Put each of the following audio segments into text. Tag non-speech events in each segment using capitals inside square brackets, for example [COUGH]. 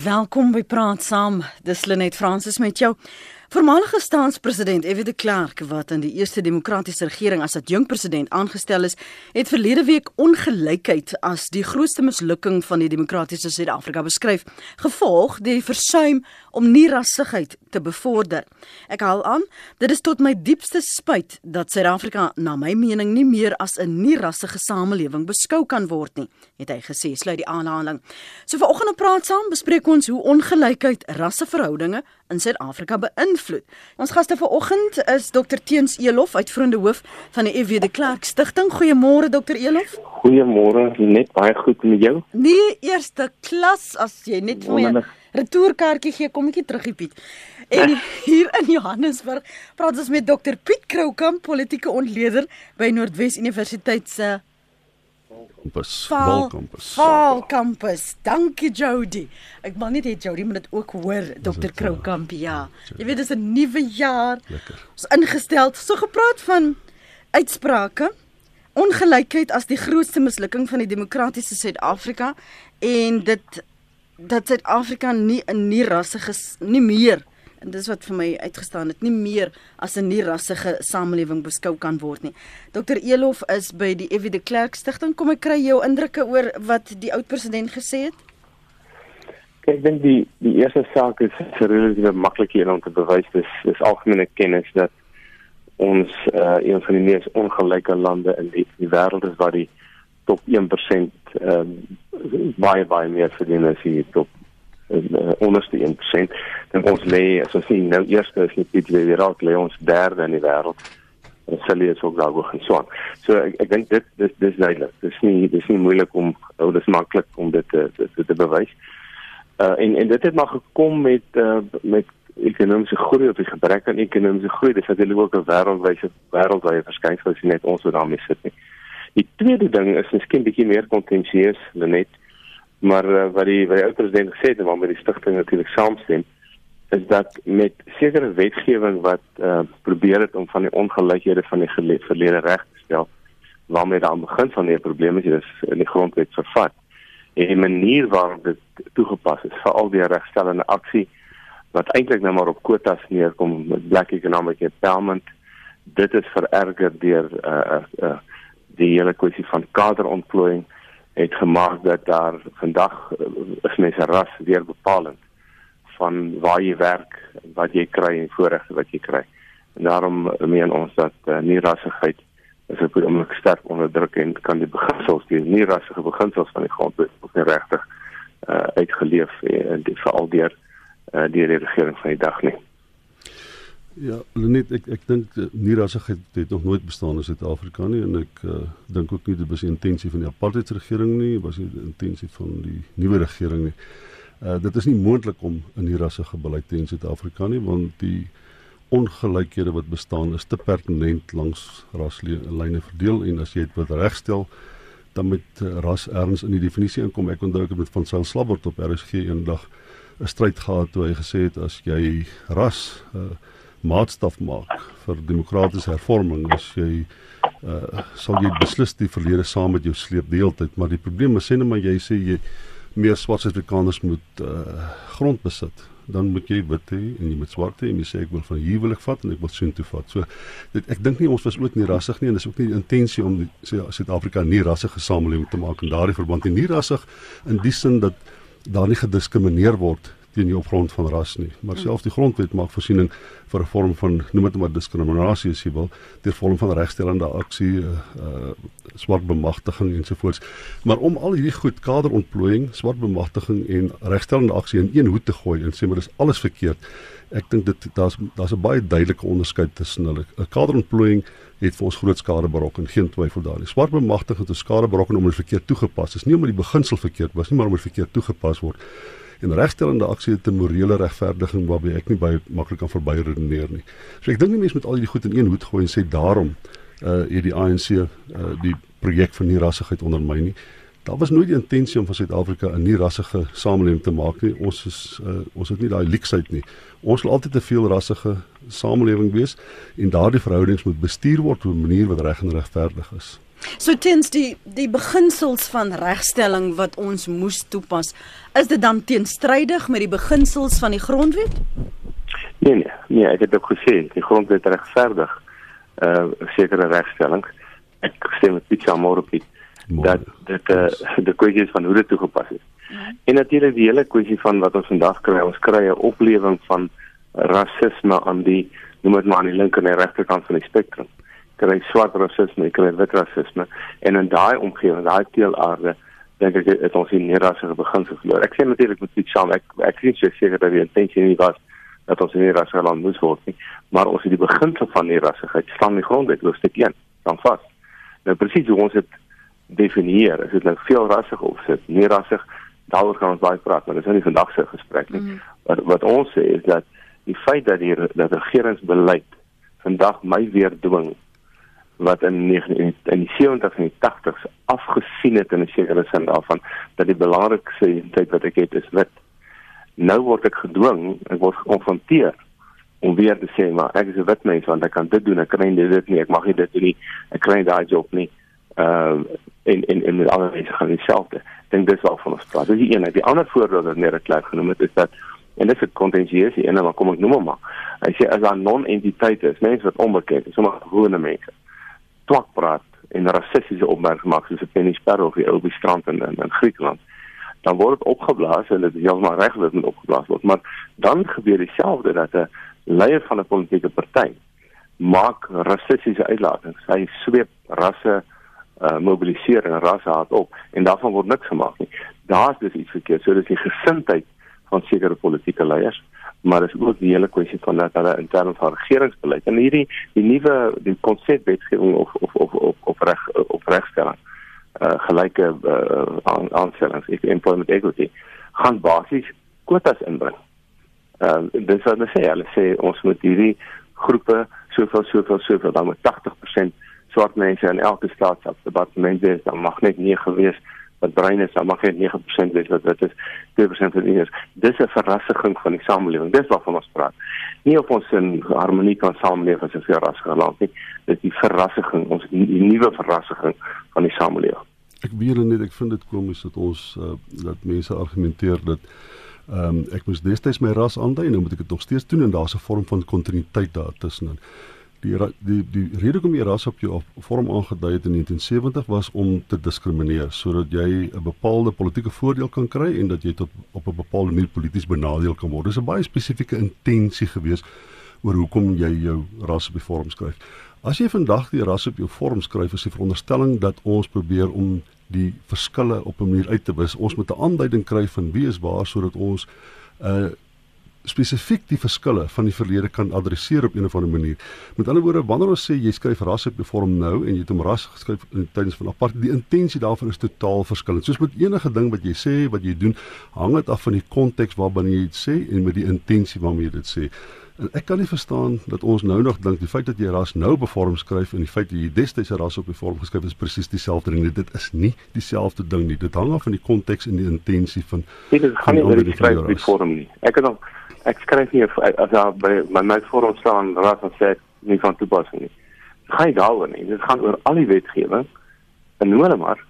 Welkom by Praat Saam. Dis Lenet Fransis met jou. Voormalige staatspresident F.W. de Klerk wat in die eerste demokratiese regering as adjunkpresident aangestel is, het verlede week ongelykheid as die grootste mislukking van die demokratiese Suid-Afrika beskryf, gevolg deur die versuim om nie rassigheid te bevorder. Ek haal aan, dit is tot my diepste spyt dat Suid-Afrika na my mening nie meer as 'n nie-rassige samelewing beskou kan word nie, het hy gesê, sluit die aanhaling. So vanoggend op Praat Saam bespreek ons hoe ongelykheid rasseverhoudinge in Suid-Afrika beïnvloed. Ons gaste vanoggend is Dr Teens Elof, uitvoerende hoof van die FW de Klerk Stichting. Goeiemôre Dr Elof. Goeiemôre, net baie goed met jou. Nee, eerste klas as jy net vir my retourkaartjie gee, kom ek nie terug, Piet. En hier in Johannesburg praat ons met Dr Piet Kroukamp, politieke ontleder by Noordwes Universiteit se Kampus, Walkampus. Walkampus. Dankie Jody. Ek wil net hê Jody moet dit ook hoor, Dr Kroukamp. Ja. Jy weet dis 'n nuwe jaar. Lekker. Ons ingestel. So gepraat van uitsprake. Ongelykheid as die grootste mislukking van die demokratiese Suid-Afrika en dit dat Suid-Afrika nie 'n nie rassige nie meer en dis wat vir my uitgestaan het nie meer as 'n nie rassige samelewing beskou kan word nie. Dr Elof is by die Evie de Klerk Stichting. Kom ek kry jou indrukke oor wat die oud president gesê het? Ek dink die die eerste saak is relatief maklik hier om te bewys dis is algemene kennis dat ons uh, een van die mees ongelyke lande in die, die wêreld is waar die top 1% ehm um, baie baie meer verdien as die top uh, onderste 1%. Dan ons lê as ons sien nou eerste is net die wêreld lê ons derde in die wêreld. En sal jy ook daar gaan so. So ek, ek dink dit dis dis duidelik. Dis nie dis nie moeilik om ou dis maklik om dit te te, te bewys. Uh en en dit het maar gekom met uh met ekonomiese groei of die gebrek aan ekonomiese groei. Dis natuurlik ook 'n wêreldwyse wêreldwye verskynsel as jy net ons wat daarmee sit nie. Die tweede ding is miskien bietjie meer kontensieus, net maar uh, wat die wat die ou president gesê het en waarmee die stigting natuurlik saamstem is dat met sekere wetgewing wat uh, probeer het om van die ongelykhede van die verlede reg te stel waarmee daar begin van die probleme is dis in die grondwet vervat. En die manier waarop dit toegepas is veral die regstellende aksie wat eintlik nou maar op kwotas neerkom met black economic empowerment dit is vererger deur uh, uh, die hele kwessie van kaderontplooiing het gemaak dat daar vandag uh, is mense ras weer bepalend van waar jy werk, wat jy kry en voorregte wat jy kry. En daarom meen ons dat uh, nie rassigheid is op om sterk onderdruk en kan die beginsels die nie rassige beginsels van die grondwet of nie regtig uh, uitgeleef en dit veral deur uh, die regering van die dag nie. Ja, net ek ek dink eh, nie rassigheid het nog nooit bestaan in Suid-Afrika nie en ek uh, dink ook nie dit was die intensie van die apartheidsregering nie, was nie die intensie van die nuwe regering nie. Uh dit is nie moontlik om 'n nie rassige beleid te hê in Suid-Afrika nie want die ongelykhede wat bestaan is te pertinent langs raslyne verdeel en as jy dit wil regstel dan met ras erns in die definisie inkom. Ek onthou ek het met van Sail Slabbert op RSG eendag 'n stryd gehad toe hy gesê het as jy ras uh maatstaf maak vir demokratiese hervorming as jy uh, sal jy beslis die verlede saam met jou sleep die hele tyd maar die probleem is sê net maar jy sê jy meer swart Suid-Afrikaners moet uh, grond besit dan moet jy wit hê en jy moet swart hê en jy sê ek wil van hier wil ek vat en ek wil soontoe vat. So dit, ek dink nie ons was ook nie rassig nie en dis ook nie die intensie om Suid-Afrika nie rassige samelewing te maak en daardie verband nie rassig in die sin dat daar nie gediskrimineer word teen die opgrond van ras nie. Maar selfs die grondwet maak voorsiening vir 'n vorm van noem dit maar diskriminasie as jy wil, deur vorm van regstellende aksie, uh, uh swart bemagtiging ensovoorts. Maar om al hierdie goed kaderontplooiing, swart bemagtiging en regstellende aksie in een hoed te gooi en sê maar dis alles verkeerd. Ek dink dit daar's daar's 'n baie duidelike onderskeid tussen hulle. 'n Kaderontplooiing het vir ons groot skade berokken, geen twyfel daarin. Swart bemagtiging het 'n skade berokken omdat dit verkeerd toegepas is. Nie omdat die beginsel verkeerd was nie, maar omdat dit verkeerd toegepas word en regstellende aksie het 'n morele regverdiging waarby ek nie baie maklik kan verby redeneer nie. So ek dink nie mense moet al hierdie goed in een hoed gooi en sê daarom uh het die ANC uh die projek van nie rassigheid ondermyn nie. Daar was nooit die intensie om van Suid-Afrika 'n nie rassige samelewing te maak nie. Ons is uh ons het nie daai leksheid nie. Ons wil altyd 'n veel rassige samelewing wees en daardie verhoudings moet bestuur word op 'n manier wat reg en regverdig is. So tens die die beginsels van regstelling wat ons moes toepas, is dit dan teenstrydig met die beginsels van die grondwet? Nee nee, nee, ek het ook gesê die grondwet regverdig uh sekere regstellings. Ek stem met Piet Samoropie dat dit uh, die kwessie van hoe dit toegepas is. Ja. En natuurlik die hele kwessie van wat ons vandag kry, ons kry 'n oplewing van rasisme aan die noem dit maar aan die linker en regterkant van die spektrum kry swart rasisme, kry wit rasisme en in daai omgewing, daai teelaarde dink ek het ons hier nie rasse beginsel verloor. Ek sê natuurlik met iets saam, ek ek sien so seker dat die intensie nie was dat ons nie rasse land moes word nie, maar ons het die beginsel van die rassigheid staan in die grondwet hoofstuk 1 dan vas. Nou presies hoe ons dit definieer, is dit nou veel rassig of sit nie rassig, daaroor kan ons baie praat, maar dis nou nie vandag se gesprek nie. Mm. Wat wat ons sê is dat die feit dat die dat regeringsbeleid vandag my weer dwing wat in 19 in die 70s en die 80s afgesien het in 'n sekere sin daarvan dat die belangrikste tyd wat ek het is wit. Nou word ek gedwing, ek word gekonfronteer om weer te sê maar ek is 'n wit mens want ek kan dit doen, ek kan nie dit nie, ek mag nie dit doen nie, ek kry daai job nie. Ehm uh, en en en met ander mense gaan dieselfde. Dink dis wel van ons praat. Dis die een. Die ander voorbeeld wat meer klaar genoem het is dat en dit is 'n kontensieuse een maar kom ek noem hom maar. Hy sê as daar non-entiteite is, mense wat onbekend is, sommer gewone mense swak praat en rassistiese opmerkings maak soos 'n Penny Sparrow of die ou by strand in, in in Griekeland dan word dit opgeblaas en dit is heeltemal reg dat dit opgeblaas word. Maar dan gebeur dieselfde dat 'n leier van 'n politieke party maak rassistiese uitlatings. Hy sweep rasse uh, mobiliseer en rasse haat op en daarvan word niks gemaak nie. Daar's dus iets verkeerd. So dis die gesindheid van sekere politieke leiers maar is ook die hele kwessie van dat hulle in terme van regeringsbeleid en hierdie die nuwe die konsepwetgewing of of of of of reg of regstelling uh gelyke uh aanstellings ek employment equity gaan basies kwotas inbring. Ehm uh, dis wat hulle sê, hulle sê ons moet hierdie groepe soveel soveel soveel dan met 80% swart mense in elke staatsdepartement wees, dan mag net 9 wees wat brein is, mag jy 9% wees wat dit is 2% van die is. Dis 'n verrassing van die samelewing. Dis waarvan ons praat. Nie of ons in harmonie kan saamleef as 'n verrassing land nie. Dis die verrassing, ons die nuwe verrassing van die samelewing. Ek weet net ek vind dit komies dat ons uh, dat mense argumenteer dat ehm um, ek moes destyds my ras aandui en nou moet ek dit nog steeds doen en daar's 'n vorm van kontinuïteit daar tussenin die die die rede hoekom jy ras op jou vorm aangedui het in 1970 was om te diskrimineer sodat jy 'n bepaalde politieke voordeel kan kry en dat jy tot op 'n bepaalde manier polities benadeel kan word. Dis 'n baie spesifieke intensie gewees oor hoekom jy jou ras op die vorm skryf. As jy vandag die ras op jou vorm skryf, is die veronderstelling dat ons probeer om die verskille op 'n manier uit te wis. Ons moet 'n aanduiding kry van wie is waar sodat ons 'n uh, spesifiek die verskille van die verlede kan adresseer op 'n of ander manier. Met ander woorde, wanneer ons sê jy skryf ras op 'n vorm nou en jy het hom ras geskryf in tydens van apart, die intensie daarvan is totaal verskillend. Soos met enige ding wat jy sê, wat jy doen, hang dit af van die konteks waarbinne jy dit sê en met die intensie waarmee jy dit sê. En ek kan nie verstaan dat ons nou nog dink die feit dat jy ras nou bevorm skryf en die feit dat jy destyds ras op die vorm geskryf is presies dieselfde ding. Dit is nie dieselfde ding nie. Dit hang af van die konteks en die intensie van Nee, dit gaan nie oor die skryf op die vorm nie. Ek het nog ek skryf nie as daar by my my voorom staan raad van sê nie van toepassing nie. Dit gaan daaroor nie. Dit gaan oor al die wetgewing en hulle maar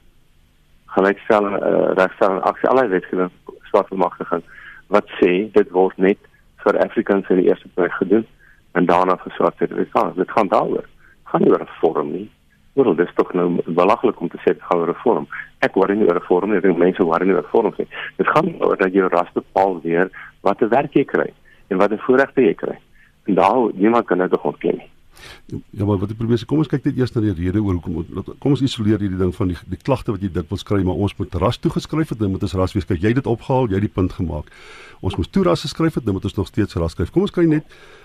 gelykstelling uh, regstelling aksie al die wetgewing swart bemagtiging wat sê dit word net vir Afrikaners in die eerste plek gedoen en daarna vir swart Afrikaners. Dit gaan daaroor. Gaan nie oor 'n vorm nie. Wel, dit is tog nou belaglik om te dit gaan oor 'n vorm. Ek worry nie oor 'n vorm nie. Ek dink mense worry nie oor vorms nie. Dit gaan oor dat jy ras bepaal weer wat 'n werk jy kry en wat 'n voorregte jy kry. En daar niemand kan dit ontken nie. Ja, maar wat ek probeer sê, kom ons kyk net eers na die rede oor hoekom kom ons isoleer hierdie ding van die die klagte wat jy dit wil skryf, maar ons moet ras toegeskryf het, dan moet ons ras wees. Kyk, jy het dit opgehaal, jy het die punt gemaak. Ons moet toe ras geskryf het, dan moet ons nog steeds ras skryf. Kom ons kyk net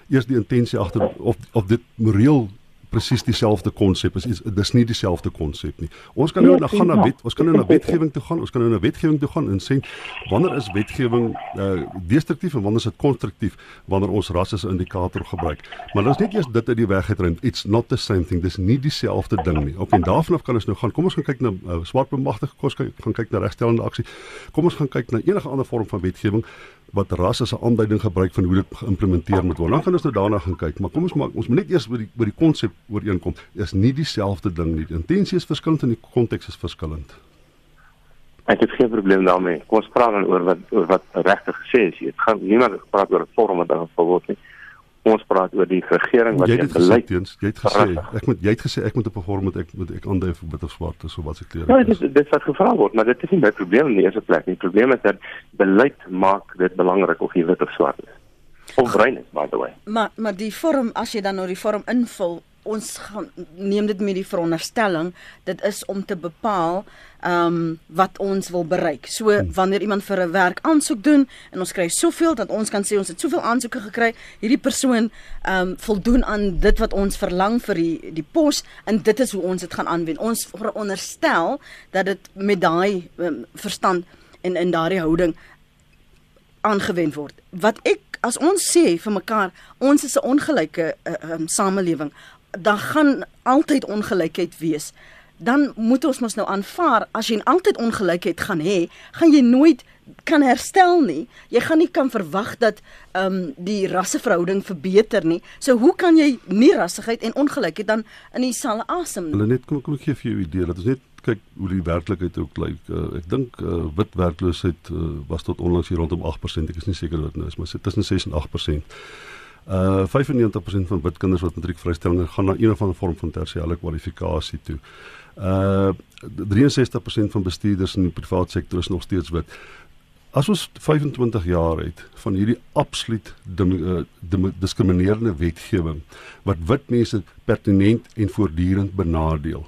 eers die intensie agter of of dit moreel presies dieselfde konsep is. Dis nie dieselfde konsep nie. Ons kan nou na gaan na wet, ons kan nou na [LAUGHS] wetgewing toe gaan. Ons kan nou na wetgewing toe gaan en sê wanneer is wetgewing uh destruktief en wanneer is dit konstruktief wanneer ons ras as 'n indikator gebruik. Maar ons net eers dit uit die weg uitruim. It's not the same thing. Dis nie dieselfde ding nie. Op en daarvan af kan ons nou gaan. Kom ons gaan kyk na uh, swart bemagtiging, kom ons gaan kyk na regstellende aksie. Kom ons gaan kyk na enige ander vorm van wetgewing wat ras as 'n aanduiding gebruik van hoe dit geïmplementeer moet word. Dan gaan ons nou daarna gaan kyk, maar kom ons maak ons moet net eers by die by die konsep ooreenkom is nie dieselfde ding nie. Die intensie is verskillend en die konteks is verskillend. Ek het geen probleem daarmee. Kom ons praat dan oor wat oor wat regtig gesê is. Dit gaan niemand praat oor 'n vorm wat dan word nie. Ons praat oor die regering wat jy het beleid teens. Jy het gesê ek moet jy het gesê ek moet op 'n vorm met ek moet ek aandui vir bitter swart is of wat se klere. Ja, dit is dit wat gevra word, maar dit is nie my probleem in die eerste plek nie. Die probleem is dat beleid maak dit belangrik of jy wit of swart is. Of bruin is by the way. Maar maar die vorm as jy dan nou die vorm invul ons gaan neem dit met die veronderstelling dit is om te bepaal ehm um, wat ons wil bereik. So hmm. wanneer iemand vir 'n werk aansoek doen en ons kry soveel dat ons kan sê ons het soveel aansoeke gekry, hierdie persoon ehm um, voldoen aan dit wat ons verlang vir die die pos en dit is hoe ons dit gaan aanwend. Ons veronderstel dat dit met daai um, verstand en in daardie houding aangewend word. Wat ek as ons sê vir mekaar ons is 'n ongelyke uh, um, samelewing dan gaan altyd ongelykheid wees. Dan moet ons mos nou aanvaar as jy altyd ongelykheid gaan hê, gaan jy nooit kan herstel nie. Jy gaan nie kan verwag dat ehm um, die rasseverhouding verbeter nie. So hoe kan jy nie rassigheid en ongelykheid dan in dieselfde asem nie? Hulle net kom ek gee vir jou 'n idee dat ons net kyk hoe die werklikheid ook lyk. Uh, ek dink uh, wit werkloosheid uh, was tot onlangs hier rondom 8%. Ek is nie seker wat nou is, maar dit is tussen 6 en 8%. Uh 95% van wit kinders wat matriekvrystelling gaan na een of ander vorm van tersiêre kwalifikasie toe. Uh 63% van bestuurders in die private sektor is nog steeds wit. As ons 25 jaar het van hierdie absoluut uh, diskriminerende wetgewing wat wit mense pertinent en voortdurend benadeel.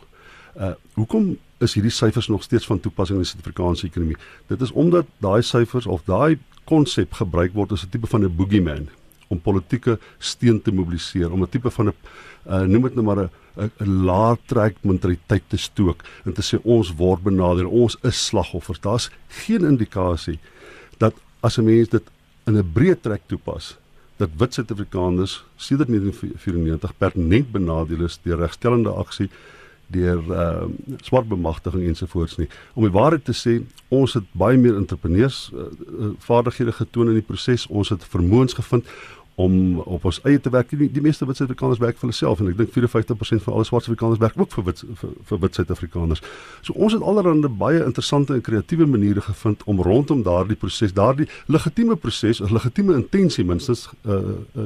Uh hoekom is hierdie syfers nog steeds van toepassing in die Suid-Afrikaanse ekonomie? Dit is omdat daai syfers of daai konsep gebruik word as 'n tipe van 'n boogeyman om politieke steun te mobiliseer om 'n tipe van 'n uh, noem dit nou maar 'n 'n laer trek mentaliteit te stook en te sê ons word benader, ons is slagoffers. Daar's geen indikasie dat as 'n mens dit in 'n breë trek toepas dat wit Suid-Afrikaners sedert 1994 permanent benadeel is deur regstellende aksie deur ehm uh, swart bemagtiging ensovoorts nie. Om die waarheid te sê, ons het baie meer entrepreneurs uh, vaardighede getoon in die proses. Ons het vermoëns gevind om op ons eie te werk. Die, die meeste wit Suid-Afrikaners werk vir hulle self en ek dink 54% van alle swart Suid-Afrikaners werk ook vir wit vir, vir wit Suid-Afrikaners. So ons het allerhande baie interessante en kreatiewe maniere gevind om rondom daardie proses, daardie legitieme proses, 'n legitieme intensie minstens uh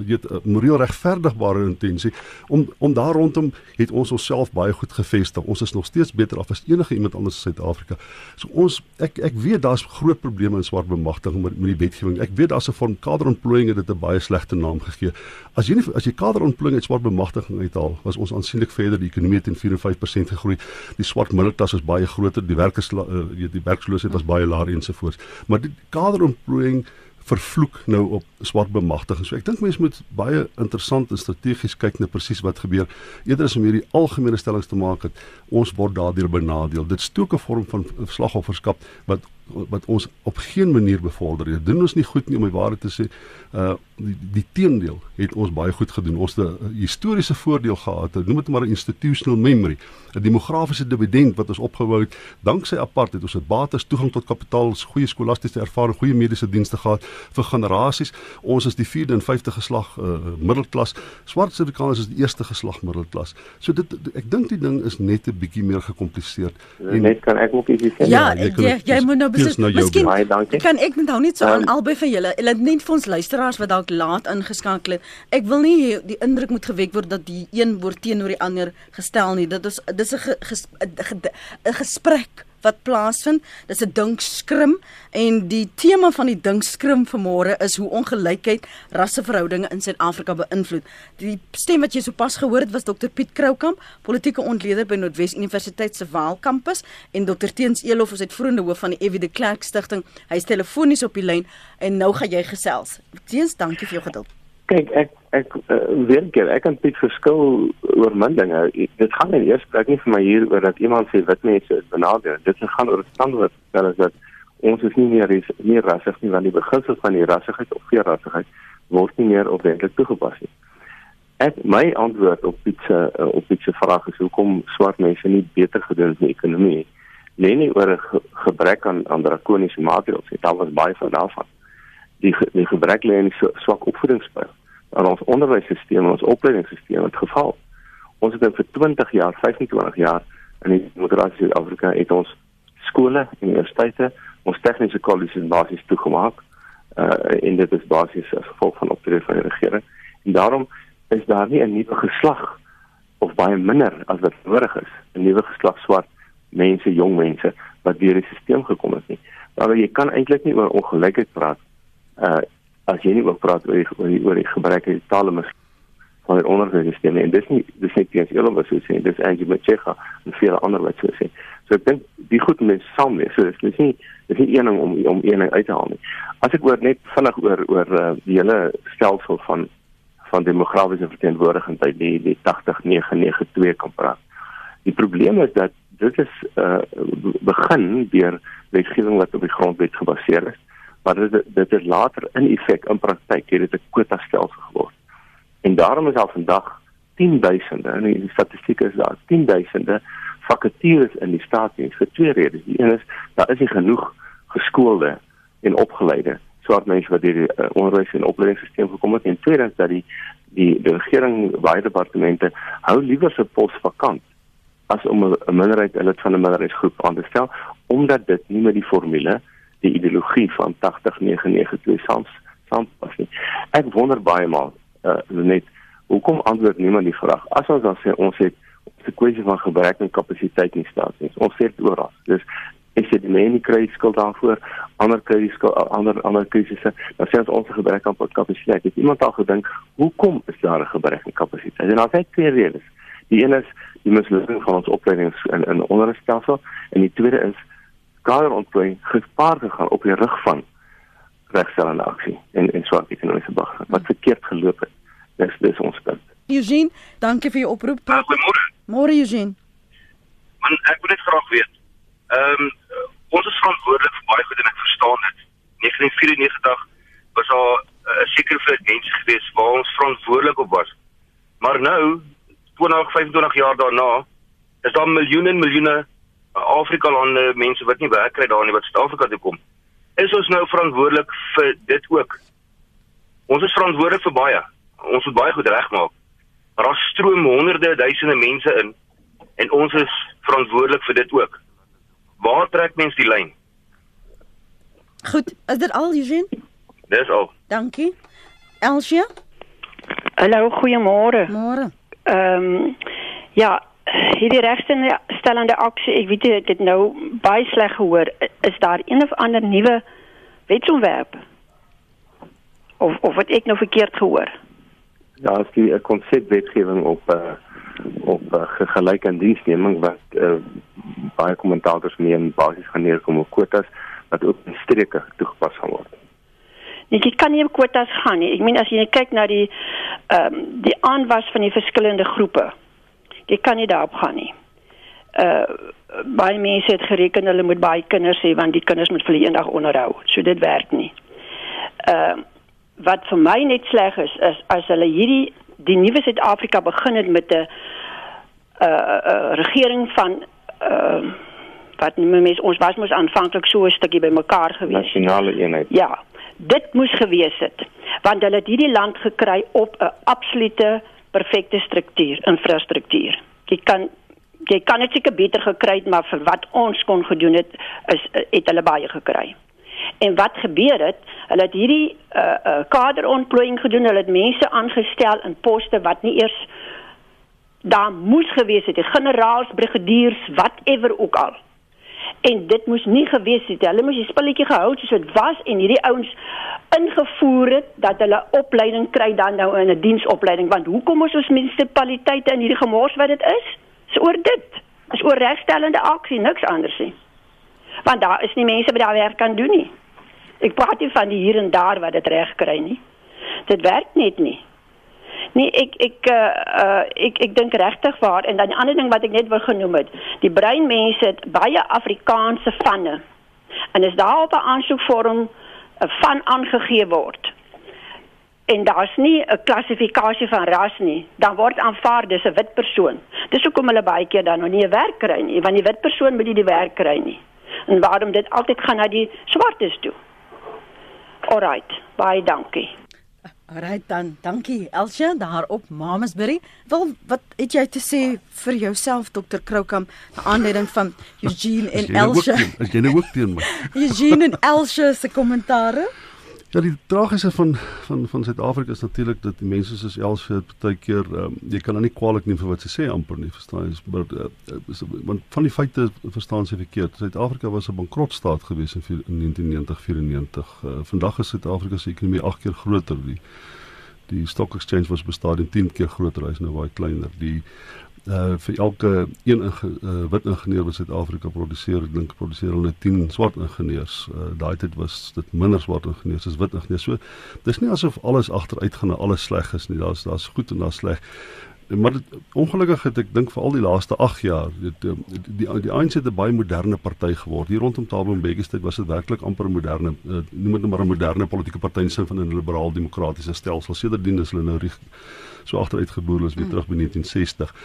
jy uh, uh, moreel regverdigbare intensie om om daar rondom het ons onsself baie goed gevestig. Ons is nog steeds beter af as enige iemand anders in Suid-Afrika. So ons ek ek weet daar's groot probleme in swart bemagtiging met, met die wetgewing. Ek weet daar's 'n vorm kaderontplooiing en dit is baie slegte naam gegee. As jy nie as jy kaderontplooiing uit swart bemagtiging uithaal, was ons aansienlik verder die ekonomie teen 45% gegroei. Die swart middelklas is baie groter, die werkers uh, die werkloosheid was baie laer ensovoorts. Maar die kaderontplooiing vervloek nou op swart bemagtiging. So ek dink mense moet baie interessant en strategies kyk na presies wat gebeur. Eerder as om hierdie algemene stellings te maak dat ons word daardeur benadeel. Dit stook 'n vorm van slagofferskap wat wat ons op geen manier bevorder nie. Dit doen ons nie goed nie om die waarheid te sê. Uh die, die teendeel het ons baie goed gedoen. Ons het 'n historiese voordeel gehad. Noem dit maar 'n institutional memory, 'n demografiese dividend wat ons opgebou het danksy apartheid. Ons het bates, toegang tot kapitaal, goeie skolastiese ervaring, goeie mediese dienste gehad vir generasies. Ons is die 4de en 5de geslag uh middelklas. Swart Suid-Afrikaners is die eerste geslag middelklas. So dit ek dink die ding is net 'n bietjie meer gekompliseer. En net kan ek ook ietsie sê. Ja, jy, jy, jy moet nou beslis nou miskien kan ek nou net so aan um, albei van julle. Hulle net vir ons luisteraars wat dalk laat ingeskakel het. Ek wil nie die indruk moet gewek word dat die een word teenoor die ander gestel nie. Dit is dis 'n 'n gesprek wat plaasvind. Dis 'n dinkskrim en die tema van die dinkskrim vanmôre is hoe ongelykheid rasseverhoudinge in Suid-Afrika beïnvloed. Die stem wat jy sopas gehoor het was Dr Piet Kroukamp, politieke ontleder by Noordwes Universiteit se Vaal kampus en Dr Teens Elof, ons uitvoerende hoof van die Evie de Klerk Stichting. Hy is telefonies op die lyn en nou gaan jy gesels. Teens, dankie vir jou geduld. Kyk, ek ek uh, weet ek ek kan dit verskil oor min dinge. Dit gaan nie eers plek nie vir my hier oor dat iemand sê wit mense is benadeel. Dit gaan oor standaard stel is dat ons is nie meer is nie rassig nie want die beginsels van die rassigheid of veer rassigheid word nie meer opwentlik toegepas nie. Ek my antwoord op Pietse uh, op Pietse vraag is hoekom swart mense nie beter gedoen in die ekonomie lê nie oor 'n ge gebrek aan aan drakoniese maatreëls. Dit was baie van daarvan. Die die gebrek lê in swak opvoedingspyl aan ons onderwysstelsel, ons opleidingsstelsel het geval. Ons het vir 20 jaar, 25 jaar in die demokratiese Suid-Afrika het ons skole, universiteite, ons tegniese kolleges basies toegemaak. Uh en dit is basies as gevolg van optrede van die regering. En daarom is daar nie 'n nuwe geslag of baie minder as wat nodig is, 'n nuwe geslag swart mense, jong mense wat deur die stelsel gekom het nie. Maar jy kan eintlik nie oor ongelykheid praat uh as jy nie oor praat oor die, oor die, oor die gebruik van tale mis van die onderwysstelsel en dis nie dis net eens eerlik wat sou sê dis Angie Macheka en vele ander wat sou sê. So ek dink die goed mense saam mee. So dis nie dis nie een ding om om een ding uit te haal nie. As ek oor net vinnig oor oor uh, die hele stelsel van van demografiese verteenwoordiging by die die 80992 kan praat. Die probleem is dat dit is uh begin deur wetgewing wat op die grondwet gebaseer is, maar dit dit is later in effek in praktyk het dit 'n kwota stelsel geword. En daarom is al vandag 10000 en die statistiek is daar 10000 vakatures in die staatsdiens vir twee redes. Die een is daar is nie genoeg geskoolde en opgeleide swart mense wat deur die uh, onderwys en opleidingsstelsel gekom het en tweedens dat die die, die regering baie departemente hou liewer se pos vakant as om 'n minderheid lid van 'n minderheidsgroep aan te stel omdat dit nie met die formule die ideologie van 80992 saam saampas nie. Ek wonder baie maal uh, net hoekom antwoord niemand die vraag as ons dan sê ons het 'n kwessie van gebrek aan kapasiteit in staat nie. Ons sê dit oral. Dus is dit mense kry skuld daarvoor, ander kry skuld ander ander krisisse. Dan sê ons ons gebrek aan kapasiteit. Het iemand al gedink hoekom is daar 'n gebrek aan kapasiteit? En dan sê ek twee redes. Die een is die mislukking van ons opleidings in in onderwysstelsel en die tweede is kaderontplooiing gepaard gegaan op die rug van regstellende aksie en en swak ekonomiese bagage wat verkeerd geloop het. Dis dis ons punt. Eugene, dankie vir jou oproep. Uh, Goeiemôre. Môre Eugene. Man, ek wil net graag weet. Ehm um, ons is verantwoordelik vir baie goed en ek verstaan dit. 1994 was daar 'n uh, sekere frekwensie geweest waar ons verantwoordelik op was. Maar nou 20 25 jaar daarna is daar miljoene en miljoene Afrika lande mense wat nie werk kry daar nie wat Suid-Afrika toe kom. Is ons nou verantwoordelik vir dit ook? Ons is verantwoordelik vir baie. Ons moet baie goed regmaak. Maar daar stroom honderde duisende mense in en ons is verantwoordelik vir dit ook. Waar trek mens die lyn? Goed, is dit al Eugene? Dis al. Dankie. Elsie? Hallo, goeiemôre. Môre. Ehm um, ja, hierdie regstellende aksie, ek weet ek het nou baie sleg gehoor. Is daar een of ander nuwe wetsontwerp? Of of wat ek nou verkeerd gehoor? Ja, as die konsepwetgewing op uh, op uh, gelyke in diensneming wat uh, baie kommentators meen basies gaan neerkom op kwotas wat ook in streke toegepas gaan word. Nee, jy kan nie op kwotas gaan nie. Ek meen as jy kyk na die ehm um, die aanwas van die verskillende groepe. Jy kan nie daarop gaan nie. Uh baie mense het gereken hulle moet baie kinders hê want die kinders moet vir eendag onderhou. So dit werk nie. Ehm uh, wat vir my net sleg is is as hulle hierdie die nuwe Suid-Afrika begin het met 'n uh, uh regering van ehm uh, wat mense ons was mos aanvanklik so 'n stukkie bymekaar gewees. Nasionale eenheid. Ja. Dit moes gewees het want hulle het hierdie land gekry op 'n absolute perfekte struktuur, infrastruktuur. Jy kan jy kan dit seker beter gekry het, maar vir wat ons kon gedoen het is het hulle baie gekry. En wat gebeur het? Hulle het hierdie uh uh kaderontplooiing gedoen. Hulle het mense aangestel in poste wat nie eers daar moes gewees het, die generaals, brigadiers, whatever ook al. En dit moes nie gewees het. Hulle moes die spulletjie gehou soos dit was en hierdie ouens ingevoer het dat hulle opleiding kry dan nou in 'n die diensopleiding want hoekom is ons munisipaliteite in hierdie gemors wat dit is? Dis oor dit. Dis oor regstellende aksie, niks anders nie. Want daar is nie mense wat daar werk kan doen nie. Ek praat nie van die hier en daar wat dit reg kry nie. Dit werk net nie. Nee, ek ek uh, uh ek ek dink regtig waar en dan die ander ding wat ek net wil genoem het, die breinmense het baie Afrikaanse vanne. En as daar op 'n aansoekvorm 'n uh, van aangegee word en daar's nie 'n klassifikasie van ras nie, dan word aanvaar dis 'n wit persoon. Dis hoekom hulle baie keer dan nog nie 'n werk kry nie, want die wit persoon moet nie die werk kry nie. En waarom dit altyd gaan na die swartes toe. Alrite, baie dankie. Alright dan, dankie Elsje daar op Mamasbury. Wel, wat het jy te sê vir jouself Dr. Kroukamp, na aanleiding van Eugene en nou Elsje? As jy nou ook teen my. [LAUGHS] Eugene en Elsje se kommentare? Ja, die tragiese van van van Suid-Afrika is natuurlik dat die mense soos Elsje baie keer um, jy kan hulle nie kwaliek neem vir wat sy sê amper nie, verstaan jy? Maar uh, is, want van die feite verstaan sy verkeerd. Suid-Afrika was 'n bankrotstaat gewees in, vier- in 1990-94. Uh, vandag is Suid-Afrika se ekonomie 8 keer groter. Die die stock exchange was bestaadig 10 keer groter, hy's nou baie kleiner. Die uh vir elke een inge, uh, wit ingenieur wat Suid-Afrika produseer, ek dink produseer hulle 10 swart ingenieurs. Uh, daai tyd was dit minder swart ingenieurs as wit ingenieurs. So dis nie asof alles agteruit gaan en alles sleg is nie. Daar's daar's goed en daar's sleg. Maar dit, ongelukkig het ek dink vir al die laaste 8 jaar dit die die, die ANC het 'n baie moderne party geword. Hier rondom Thabo Mbeki se tyd was dit werklik amper 'n moderne uh, noem dit nou maar 'n moderne politieke party in sin van 'n liberaal demokratiese stelsel. Sedertdien is hulle nou rig, so agteruit geboor as weer terug by 1960.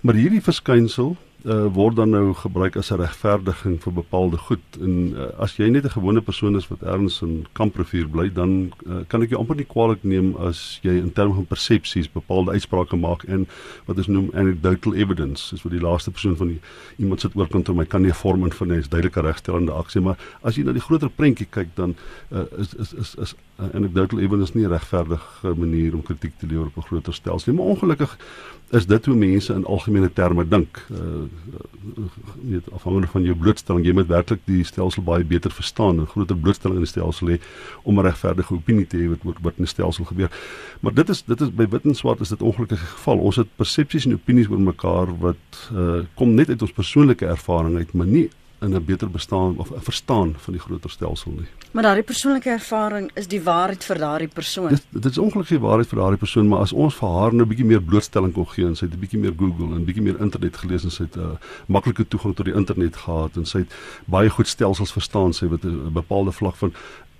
Maar hierdie verskynsel uh, word dan nou gebruik as 'n regverdiging vir bepaalde goed. En uh, as jy net 'n gewone persoon is wat ergens in Kamprivier bly dan uh, kan ek jou amper nie kwaliek neem as jy in terme van persepsies bepaalde uitsprake maak en wat ons noem anecdotal evidence is wat die laaste persoon van die, iemand sit oorkant my kan nie 'n vorm van 'n duidelike regstellende aksie maar as jy na die groter prentjie kyk dan uh, is is is is uh, anecdotal evidence nie 'n regverdige manier om kritiek te lewer op 'n groter stelsel nie. Maar ongelukkig is dit hoe mense in algemene terme dink. Uh weet afhangende van jou blootstelling, jy moet werklik die stelsel baie beter verstaan, 'n groter blootstelling in die stelsel hê om 'n regverdige opinie te hê wat oor wat in die stelsel gebeur. Maar dit is dit is by wit en swart is dit ongelukkige geval. Ons het persepsies en opinies oor mekaar wat uh kom net uit ons persoonlike ervaring uit, maar nie in 'n beter bestaan of 'n verstaan van die groter stelsel nie. Maar daardie persoonlike ervaring is die waarheid vir daardie persoon. Dit dit is ongelukkig die waarheid vir daardie persoon, maar as ons vir haar nou 'n bietjie meer blootstelling kon gee en sy het 'n bietjie meer Google en 'n bietjie meer internet gelees en sy het 'n uh, maklike toegang tot die internet gehad en sy het baie goed stelsels verstaan, sy het 'n bepaalde vlak van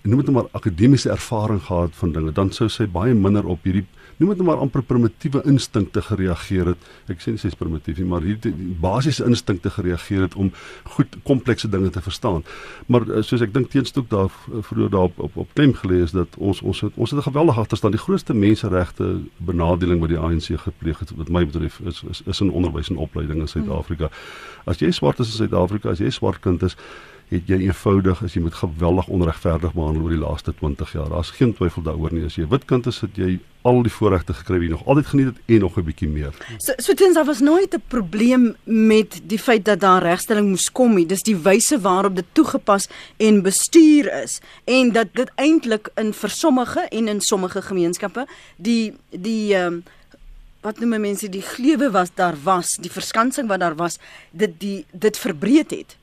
noem dit nou maar akademiese ervaring gehad van dinge, dan sou sy baie minder op hierdie noem dit nou maar amper primitiewe instinkte gereageer het. Ek sê nie sy's primitief nie, maar hierdie basiese instinkte gereageer het om goed komplekse dinge te verstaan. Maar eh, soos ek dink teenstuk daar vroeër daar op op, op klem gelê is dat ons ons het, ons het 'n geweldige agterstand. Die grootste menseregte benadeling wat die ANC gepleeg het wat my betref is is, is in onderwys en opleiding in Suid-Afrika. As jy swart is in Suid-Afrika, as jy swart kind is, het jy eenvoudig as jy moet geweldig onregverdig behandel oor die laaste 20 jaar. Daar's geen twyfel daaroor nie. As jy wit kind is, het jy al die voorregte gekry wat jy nog altyd geniet het en nog 'n bietjie meer. So so tens daar was nooit 'n probleem met die feit dat daar regstelling moes kom nie. Dis die wyse waarop dit toegepas en bestuur is en dat dit eintlik in vir sommige en in sommige gemeenskappe die die ehm um, wat noem mense die gleuwe was daar was, die verskansing wat daar was, dit die dit verbreed het.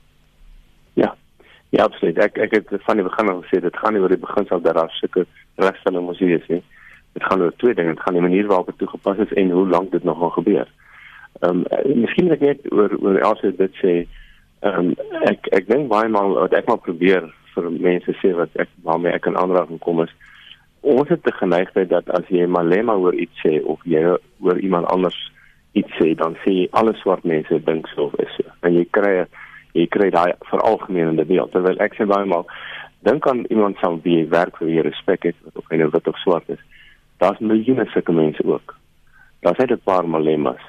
Ja. Absoluut. Ek ek het van die begin af gesê dit gaan nie oor die beginsel dat daar sulke regstelling moet wees nie. Dit gaan oor twee dinge. Dit gaan die manier waarop dit toegepas is en hoe lank dit nog gaan gebeur. Ehm um, miskien ek net oor oor also dit sê ehm um, ek ek dink baie maal wat ek maar probeer vir mense sê wat ek waarmee ek in aanraking kom is ons het te geneigtheid dat as jy malema oor iets sê of jy oor iemand anders iets sê dan sê alle swart mense dink so of is so. En jy kry jy kry daai veralgemenende beeld terwyl ek sê baie maal dink aan iemand sal wie jy werk vir wie jy respek het of hy nou wit of swart is. Daar's miljoene sulke mense ook. Daar's net 'n paar malemas.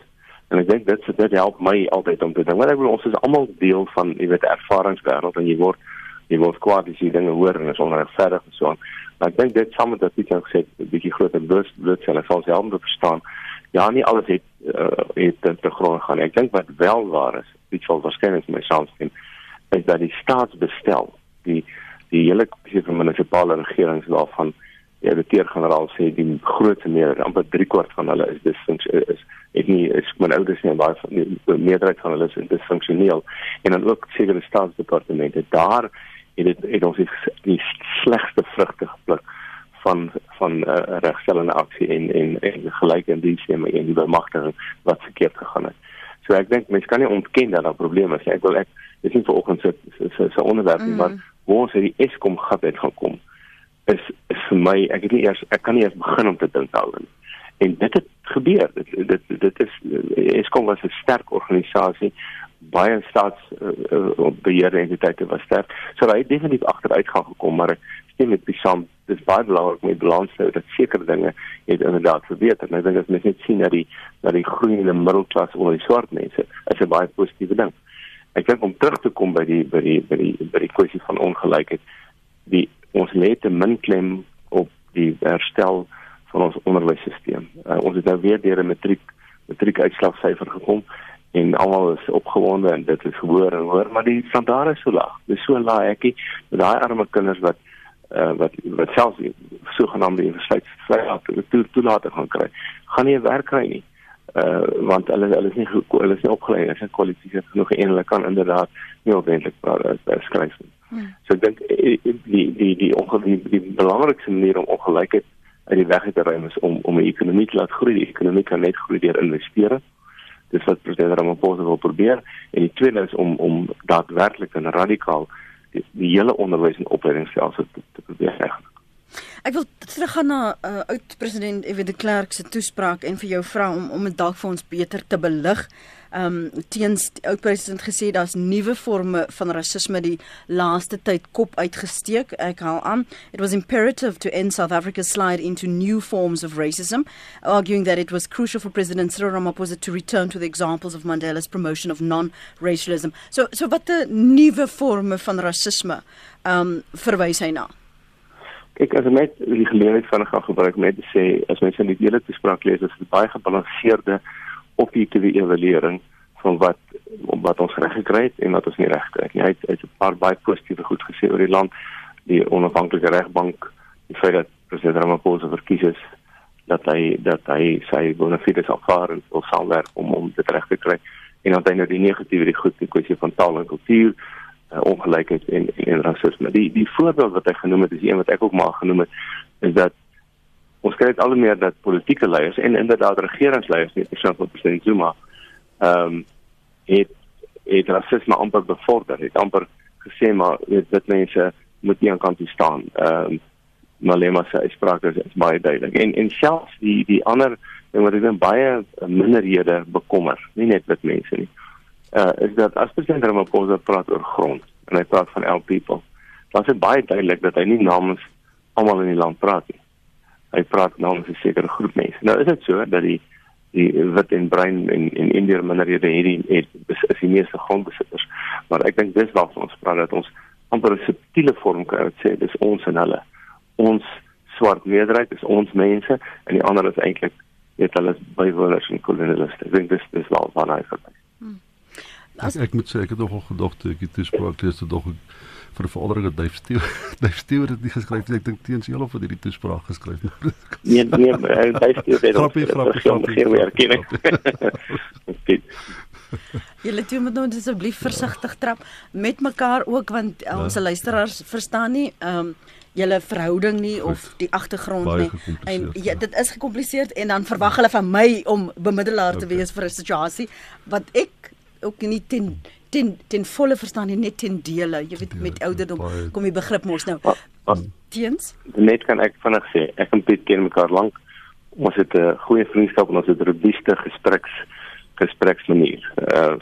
En ek dink dit dit help my altyd om te dink. Want ek bedoel ons is almal deel van jy weet ervaringswêreld en jy word jy word kwaad as jy dinge hoor en is onregverdig en so aan. Maar ek dink dit saam met wat jy gesê het 'n bietjie groter sal ons help om te verstaan. Ja, nie alles het uh, het te grond gaan. Ek dink wat wel waar is, iets wat waarskynlik my saamstem, is dat die staatsbestel, die die hele kwessie van munisipale regerings waarvan die direkteur-generaal sê die grootste meerderheid, amper 3 kwart van hulle is dis is het nie is my ouders nie baie van die meerderheid van hulle is disfunksioneel en dan ook sekere staatsdepartemente daar het dit het ons die slegste vrugte gepluk van van uh, regstellende aksie en en en gelyk in die stem en die bemagtiging wat verkeerd gegaan het. So ek dink mense kan nie ontken dat daar probleme is. Ek wil ek dis nie vir oggend se se se onderwerp nie, mm. maar hoe ons hierdie Eskom gat uit gaan kom is is vir my ek het nie eers ek kan nie eers begin om te dink daaroor. En dit het gebeur. Dit dit dit is Eskom was 'n sterk organisasie baie staats uh, uh, beheerde entiteite was sterk. So hy het definitief agteruit gaan gekom, maar stem met Pisam, dis baie belangrik die balans hou dat sekere dinge het inderdaad verbeter. Ek dink as mens net sien dat die dat die groeiende middelklas onder die swart mense is 'n baie positiewe ding. Ek dink om terug te kom by die by die by die by die kwessie van ongelykheid, die ons lê te min klem op die herstel van ons onderwysstelsel. Uh, ons het nou weer deur 'n matriek matriek uitslagsyfer gekom en almal is opgewonde en dit is hoor en hoor maar die standaarde is so laag. Dis so laag ekkie met daai arme kinders wat uh, wat wat selfs sogenaamde universiteitsvryheid toe toelaat gaan kry. Gaan nie 'n werk kry nie. Uh want hulle hulle is nie hulle is nie opgelei, hulle is nie gekwalifiseer genoeg en hulle kan inderdaad nie ordentlik skryf nie. Hmm. So ek dink eh, die die die ongelukkige die, die belangrikste manier om ongelykheid uit die weg te ruim is om om 'n ekonomie te laat groei. Die ekonomie kan net groei deur investering dis wat president Ramaphosa wil probeer en die tweede is om om daadwerklik en radikaal die, die hele onderwys en opleidingsstelsel te, te probeer reg. Ek wil teruggaan na uh, oud president F.W. de Klerk se toespraak en vir jou vra om om dit dalk vir ons beter te belig um teens die oud president gesê daar's nuwe forme van rasisme die laaste tyd kop uitgesteek. Ek haal aan. It was imperative to end South Africa's slide into new forms of racism, arguing that it was crucial for President Cyril Ramaphosa to return to the examples of Mandela's promotion of non-racialism. So so wat 'n nuwe forme van rasisme um verwys hy na? Kyk, as net die geleentheid van gaan gebruik met te sê as mense in die hele toespraak lees, is dit baie gebalanseerde objektiewe evaluering van wat wat ons reg gekry het en wat ons nie reg gekry nie. Hy het, het 'n paar baie positiewe goed gesê oor die land, die onafhanklike regbank, die feit dat president Ramaphosa verkies is dat hy dat hy sy bonafides aanvaar en wil saamwerk om om dit reg te kry. En dan het hy nou die negatiewe die goed die kwessie van taal en kultuur uh, ongelykheid en en rasisme. Die die voorbeeld wat hy genoem het is een wat ek ook maar genoem het is dat ons kry al meer dat politieke leiers en inderdaad regeringsleiers nie persoonlik van president Zuma ehm um, het het rasisme amper bevorder. Het amper gesê maar weet dit mense moet nie aan kant toe staan. Ehm um, Malema se uitsprake is, is baie duidelik. En en selfs die die ander ding wat ek dan baie minderhede bekommer, nie net wit mense nie. Uh is dat as president Ramaphosa praat oor grond en hy praat van our people, dan is dit baie duidelik dat hy nie namens almal in die land praat nie hy praat namens 'n sekere groep mense. Nou is dit so dat die die wit en bruin en en indiër minderhede hierdie het is die meeste grondbesitters. Maar ek dink dis waarvan ons praat dat ons amper 'n subtiele vorm kan sê dis ons en hulle. Ons swart meerderheid is ons mense en die ander is eintlik net hulle bywoners en koloniste. Ek dink dis dis wel van hy verby. Hmm. Ek, ek moet sê ek het nogal gedagte ek het toespraak lees dit dog vir verandering dat Dave Stew [LAUGHS] Dave Stew het dit nie geskryf nie ek dink teens heel of het hierdie toespraak geskryf [LAUGHS] nee nee Dave Stew het grappie grappie geen erkenning [LAUGHS] Julle toe moet nou asseblief versigtig trap met mekaar ook want uh, ons luisteraars verstaan nie ehm um, julle verhouding nie of die agtergrond nie. En ja dit is gekompliseerd en dan verwag hulle van my om bemiddelaar te wees vir 'n situasie wat ek ook nie ten ten ten volle verstaan nie net ten dele jy weet met ouderdom kom die begrip mos nou teens. net kan ek vinnig sê ek en Piet ken mekaar lank. Ons het 'n goeie vriendskap en ons het robuuste gespreks gespreksmanier. Uh,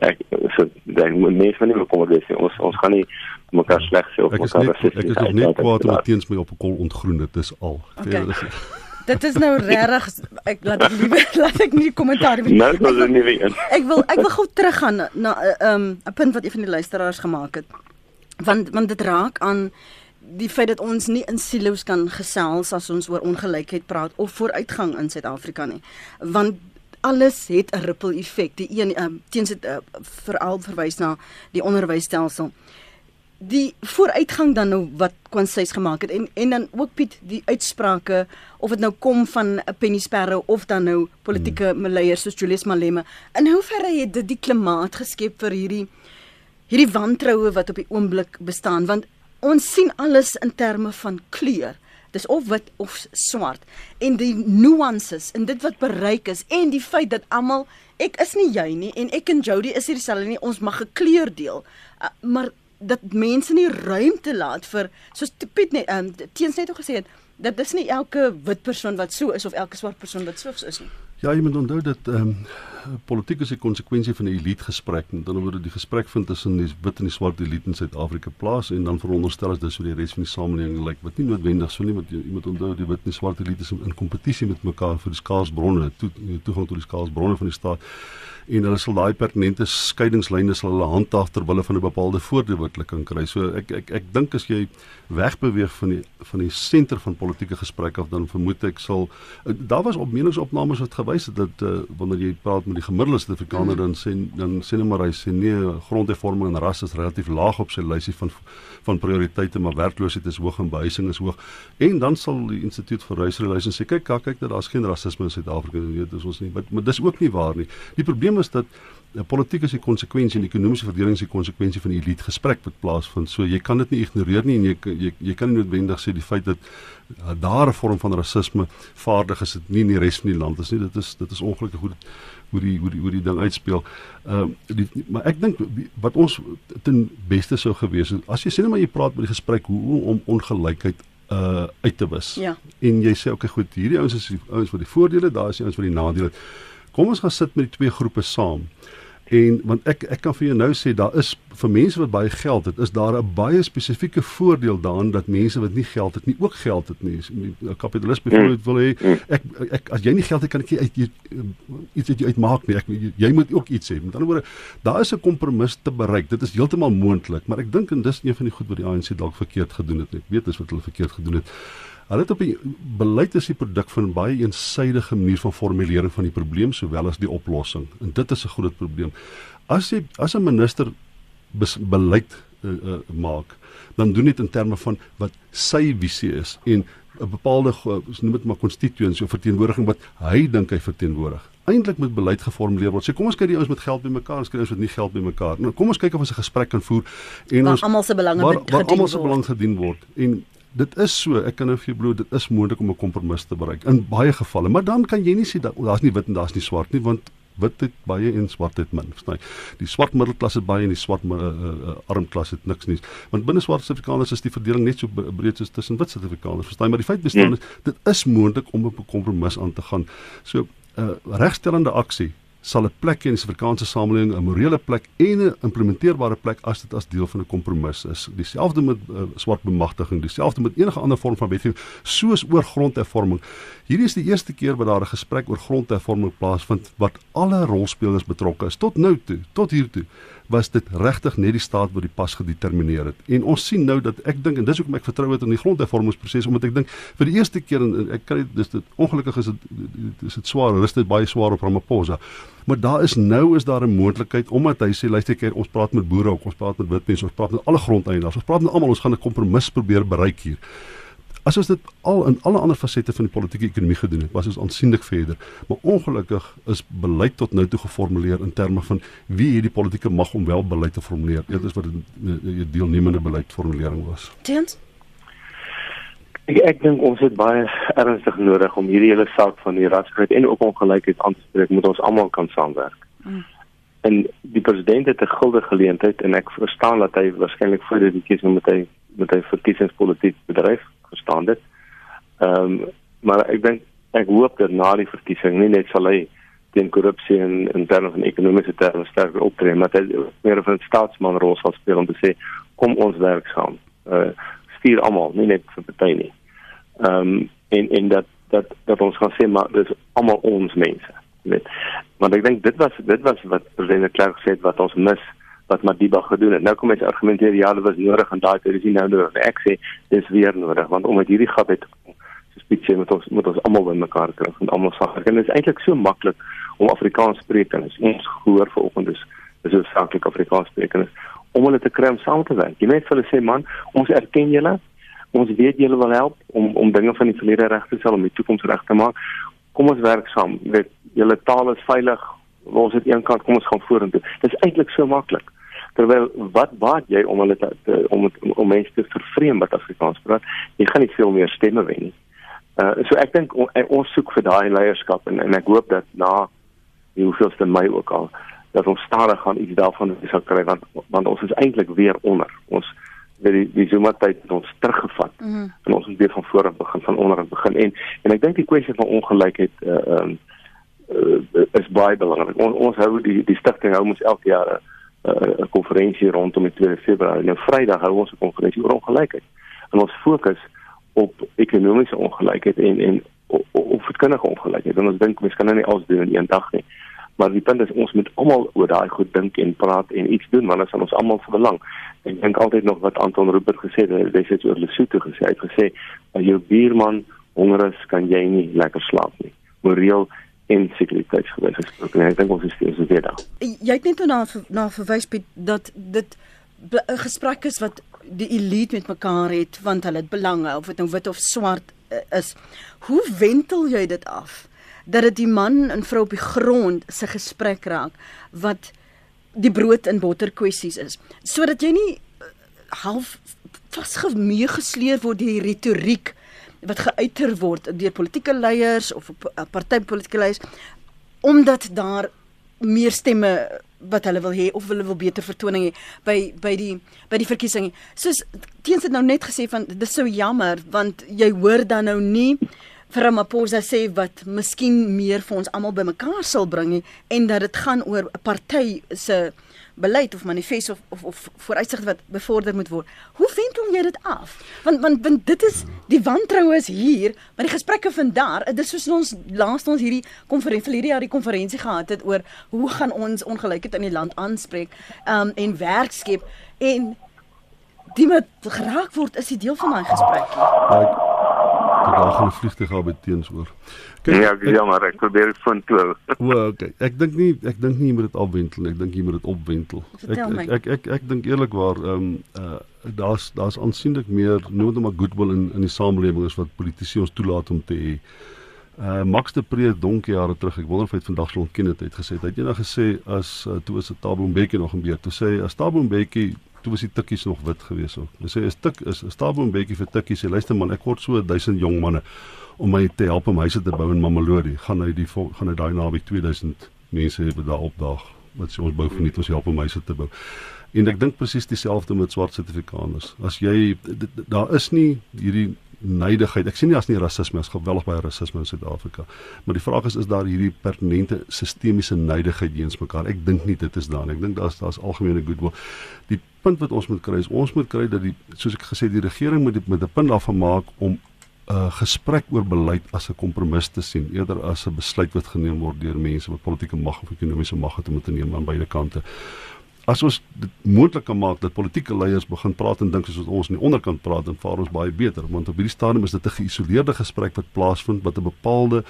ek so daai mense van nie kom oor dis ons ons gaan nie mekaar sleg sê of mekaar rassisties ek is nog net kwaad om teens my op 'n kol ontgroen dit is al. Okay. Dit is nou regtig ek laat liewer [LAUGHS] laat ek nie kommentaar hê. Nou, dit is nie weer. Ek wil ek wil gou teruggaan na 'n um, 'n punt wat een van die luisteraars gemaak het. Want want dit raak aan die feit dat ons nie in silo's kan gesels as ons oor ongelykheid praat of vooruitgang in Suid-Afrika nie. Want alles het 'n ripple effek. Die een um, teens dit uh, veral verwys na die onderwysstelsel die vooruitgang dan nou wat Kwansies gemaak het en en dan ook Piet die uitsprake of dit nou kom van 'n Penny Sparrow of dan nou politieke hmm. maleiers soos Julius Malema. In hoeverre het dit die klimaat geskep vir hierdie hierdie wantroue wat op die oomblik bestaan? Want ons sien alles in terme van kleur. Dis of wit of swart. En die nuances en dit wat bereik is en die feit dat almal ek is nie jy nie en ek en Jody is hier dieselfde nie ons mag 'n kleur deel. Uh, maar dat mense nie ruimte laat vir soos Piet net um, teens net gesê het dat dis nie elke wit persoon wat so is of elke swart persoon wat so is nie. Ja, jy moet onthou dat ehm um, politiek is die konsekwensie van 'n elite gesprek. Met ander woorde, die gesprek vind tussen die wit en die swart elite in Suid-Afrika plaas en dan veronderstel is dis hoe die res van die samelewing lyk. Wat nie noodwendig so nie, want jy, jy moet onthou die wit en die swart elite is in kompetisie met mekaar vir die skaarsbronne, toe toegang tot die skaarsbronne van die staat en hulle sal daai pertinente skeidingslyne sal hulle handhaaf ter wille van 'n bepaalde voordeel wat hulle kan kry. So ek ek ek dink as jy wegbeweeg van die van die senter van politieke gesprekke af dan vermoed ek sal daar was op meningsopnames wat gewys het dat uh, wanneer jy praat met die gemiddelde Suid-Afrikaner mm. dan sê dan sê net maar hy sê nee grondhervorming en ras is relatief laag op sy lysie van van prioriteite maar werkloosheid is hoog en behuising is hoog. En dan sal die instituut vir reisrelasie sê kyk kyk dat daar's geen rasisme in Suid-Afrika nie. Weet dis ons nie. Maar, maar dis ook nie waar nie. Die probleem is dat politiek is die konsekwensie en die ekonomiese verdeling is die konsekwensie van die elite gesprek wat plaasvind. So jy kan dit nie ignoreer nie en jy jy, jy kan nie noodwendig sê die feit dat uh, daar 'n vorm van rasisme vaardig is dit nie in die res van die land is nie. Dit is dit is ongelukkig hoe dit hoe die hoe die hoe die ding uitspeel. Ehm uh, maar ek dink wat ons ten beste sou gewees het as jy sê net maar jy praat met die gesprek hoe om ongelykheid uh uit te wis. Ja. En jy sê okay goed, hierdie ouens is die ouens wat die voordele, daar is die ouens wat die nadele. Kom ons gaan sit met die twee groepe saam. En want ek ek kan vir jou nou sê daar is vir mense wat baie geld het, is daar 'n baie spesifieke voordeel daarin dat mense wat nie geld het nie ook geld het nie. 'n Kapitalis byvoorbeeld wil hê ek ek as jy nie geld het kan ek nie uit iets uit jou uitmaak nie. Ek jy moet ook iets hê. Met ander woorde, daar is 'n kompromis te bereik. Dit is heeltemal moontlik, maar ek dink en dis een van die goed wat die ANC dalk verkeerd gedoen het. Ek weet dis wat hulle verkeerd gedoen het. Hulle het op die beleid is die produk van baie eensidedige manier van formulering van die probleem sowel as die oplossing. En dit is 'n groot probleem. As jy as 'n minister beleid uh, uh, maak, dan doen dit in terme van wat sy visie is en 'n bepaalde ons noem dit maar constituency of verteenwoordiging wat hy dink hy verteenwoordig. Eintlik moet beleid geformuleer word. Sê kom ons kyk die ouens met geld bymekaar, ons kyk ouens wat nie geld bymekaar. Nou kom ons kyk of ons 'n gesprek kan voer en waar ons almal se belange gedien word. Waar almal se belang gedien word. En dit is so, ek kan nou vir jou bloot, dit is moontlik om 'n kompromis te bereik in baie gevalle, maar dan kan jy nie sê dat daar's nie wit en daar's nie swart nie, want wit het baie en swart het min, verstaan jy? Die swart middelklas het baie en die swart uh, uh, armklas het niks nie. Want binne swart Suid-Afrikaners is die verdeling net so breed soos tussen wit Suid-Afrikaners, verstaan jy? Maar die feit bestaan ja. is dit is moontlik om 'n kompromis aan te gaan. So, uh, regstellende aksie sal 'n plek in die Suid-Afrikaanse samelewing 'n morele plek en 'n implementeerbare plek as dit as deel van 'n kompromis is. Dieselfde met uh, swart bemagtiging, dieselfde met enige ander vorm van wetgewing, soos oor grondhervorming. Hierdie is die eerste keer wat daar 'n gesprek oor grondhervorming plaasvind wat alle rolspelers betrokke is tot nou toe, tot hier toe was dit regtig net die staat wat die pas gedetermineer het. En ons sien nou dat ek dink en dis hoekom ek vertrou het in die grondhervormingsproses omdat ek dink vir die eerste keer en ek kan dis dit ongelukkig is dit is dit swaar, rus dit baie swaar op Ramaphosa. Maar daar is nou is daar 'n moontlikheid omdat hy sê luister kyk ons praat met boere ons praat met wit mense, ons praat met alle grondeienaars, ons praat met almal, ons gaan 'n kompromis probeer bereik hier. As ons dit al in alle ander fasette van die politieke ekonomie gedoen het, was ons aansienlik verder. Maar ongelukkig is beleid tot nou toe geformuleer in terme van wie hierdie politieke mag om wel beleid te formuleer. Dit is wat 'n deelnemende beleidformulering was. Tens Ek ek dink ons het baie ernstig nodig om hierdie hele saak van die rasgrid en ook ongelykheid aan te spreek, moet ons almal kan saamwerk. Mm. En die president het 'n gulde geleentheid en ek verstaan dat hy waarskynlik voor die verkiesing met hy met hy verkiesingspolitiek bedryf verstaan dit. Ehm um, maar ek dink ek hoop dat na die verkiesing nie net sal hy teen korrupsie en in terme van ekonomiese terme sterker optree, maar dat meer van 'n staatsman rol sal speel om te sê kom ons werk saam. Uh stuur almal, nie net vir party nie. Ehm um, en en dat dat dat ons gaan sê maar dis almal ons mense. Weet. Want ek dink dit was dit was wat president Klerk gesê het wat ons mis wat Madiba gedoen het. Nou kom hy argumenteer ja, dit was nodig en daai tyd is nie nou nodig. Ek sê dis weer nodig want omdat hierdie gat het soos sê met ons moet ons almal bymekaar kry en almal sag. En dit is eintlik so maklik om Afrikaans sprekers ons gehoor vanoggend is is dit saaklik Afrikaans sprekers om hulle te kry om saam te werk. Jy net vir hulle sê man, ons erken julle. Ons weet julle wil help om om dinge van die verlede reg te stel om die toekoms reg te maak. Kom ons werk saam. Jy weet julle taal is veilig. Ons het een kant, kom ons gaan vorentoe. Dit is eintlik so maklik terwyl wat baat jy om hulle te, te om het, om mense te vervreem wat Afrikaans praat? Jy gaan nie veel meer stemme wen nie. Uh so ek dink on, ons soek vir daai leierskap en en ek hoop dat na die hoeveelste my ook al dat ons stadig gaan iets daarvan sal kry want want ons is eintlik weer onder. Ons die die Zuma tyd het ons teruggevat mm -hmm. en ons moet weer van voor af begin van onder af begin. En en ek dink die kwessie van ongelykheid uh um uh, is baie belangrik. On, ons hou die die stigting hou ons elke jaar 'n uh, konferensie rondom die 2 Februarie. Nou Vrydag hou ons 'n konferensie oor ongelykheid. En ons fokus op ekonomiese ongelykheid en en kinderlike ongelykheid. En ons dink mens kan nou nie alles doen in een dag nie. Maar die punt is ons moet almal oor daai goed dink en praat en iets doen want dit is aan ons almal se belang. Ek dink altyd nog wat Anton Rupert gesê het, hy het oor Lesotho gesê, hy het gesê as jou buurman honger is, kan jy nie lekker slaap nie. Moreel en sekuriteitsgewys gesproke. Ek dink ons is steeds weer daar. Jy het net nou na na verwys Piet dat dit 'n gesprek is wat die elite met mekaar het want hulle het belange of dit nou wit of swart uh, is. Hoe wentel jy dit af dat dit die man en vrou op die grond se gesprek raak wat die brood en botter kwessies is sodat jy nie uh, half vasgemee gesleer word deur die retoriek wat geuiter word deur politieke leiers of uh, partytetiese leiers omdat daar meer stemme wat hulle wil hê of hulle wil beter vertoning hê by by die by die verkiesing. Soos teens het nou net gesê van dis so jammer want jy hoor dan nou nie vir Ramaphosa sê wat miskien meer vir ons almal bymekaar sal bring nie en dat dit gaan oor 'n party se beleid of manifest of of, of vooruitsigte wat bevorder moet word. Hoe wendel jy dit af? Want want want dit is die wantroue is hier, maar die gesprekke vind daar. Dit is soos ons laas ons hierdie konferensie vir hierdie jaar die konferensie gehad het oor hoe gaan ons ongelykheid in die land aanspreek um, en werk skep en die wat geraak word is die deel van daai gesprek. Ja, Ek daar gaan 'n vliegtuig al by teenoor. Kyk, ja, ek, jammer, ek probeer dit van toe. [LAUGHS] O, okay. Ek dink nie ek dink nie jy moet dit afwentel nie. Ek dink jy moet dit opwentel. Ek ek ek ek, ek dink eerlikwaar ehm um, uh daar's daar's aansienlik meer maar goodwill in in die samelewing as wat politici ons toelaat om te hê. Uh Max de Pre donkie jare terug, ek wonder of hy dit vandag sou ontken het, het gesê, hy het eendag gesê as uh, toe was dit Tabo Mbeki nog gebeur, toe sê as Tabo Mbeki toe was die tikkies nog wit geweest ook. Hy sê is tik is 'n 'n bietjie vir tikkies. Hy luister man, ek kort so 1000 jong manne om my te help om huise te bou in Mamelodi. Gaan hy die gaan hy daai naby 2000 mense hê daar opdag wat sê ons bou vir net ons help om huise te bou. En ek dink presies dieselfde met swart sertifikaners. As jy daar is nie hierdie neidigheid. Ek sien nie as nie rasisme, as geweldig baie rasisme in Suid-Afrika. Maar die vraag is is daar hierdie pertinente sistemiese neidigheid teens mekaar? Ek dink nie dit is daar nie. Ek dink daar's daar's algemene goodwill. Die punt wat ons moet kry is ons moet kry dat die soos ek gesê die regering moet met 'n punt daarvan maak om 'n uh, gesprek oor beleid as 'n kompromis te sien eerder as 'n besluit wat geneem word deur mense wat politieke mag of ekonomiese mag het om te neem aan beide kante as ons dit moontlik kan maak dat politieke leiers begin praat en dink soos ons aan die onderkant praat dan vaar ons baie beter want op hierdie stadium is dit 'n geïsoleerde gesprek wat plaasvind wat 'n bepaalde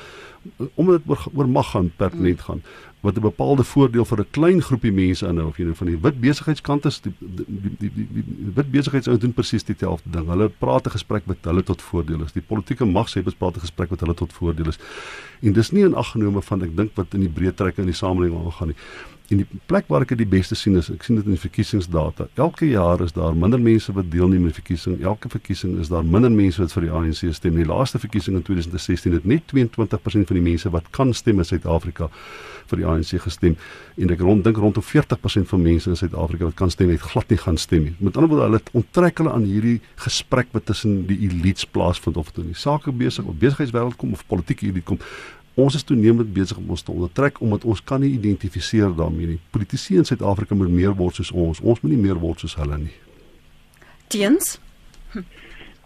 omdat dit oor, oor mag gaan pertinent gaan wat 'n bepaalde voordeel vir 'n klein groepie mense inhou of jy nou van die wit besigheidskant is die die die, die, die, die wit besigheidsouens doen presies dieselfde ding. Hulle praat 'n gesprek wat hulle tot voordeel is. Die politieke mag sê hulle praat 'n gesprek wat hulle tot voordeel is. En dis nie in aggenome van ek dink wat in die breë trekke in die samelewing aangaan nie. En die plek waar ek dit die beste sien is, ek sien dit in die verkiesingsdata. Elke jaar is daar minder mense wat deelneem aan die verkiesing. Elke verkiesing is daar minder mense wat vir die ANC stem. Die laaste verkiesing in 2016 het net 22% van die mense wat kan stem in Suid-Afrika vir die ANC gestem. En ek rond dink rondom 40% van mense in Suid-Afrika wat kan stem het glad nie gaan stem nie. Met ander woorde, hulle onttrek hulle aan hierdie gesprek wat tussen die elites plaasvind of dit in die sake besig of besigheidswêreld kom of politieke elite kom ons is toenemend besig om ons te ondertrek omdat ons kan nie identifiseer daarmee nie. Politici in Suid-Afrika moet meer word soos ons. Ons moet nie meer word soos hulle nie. Teens? Hm.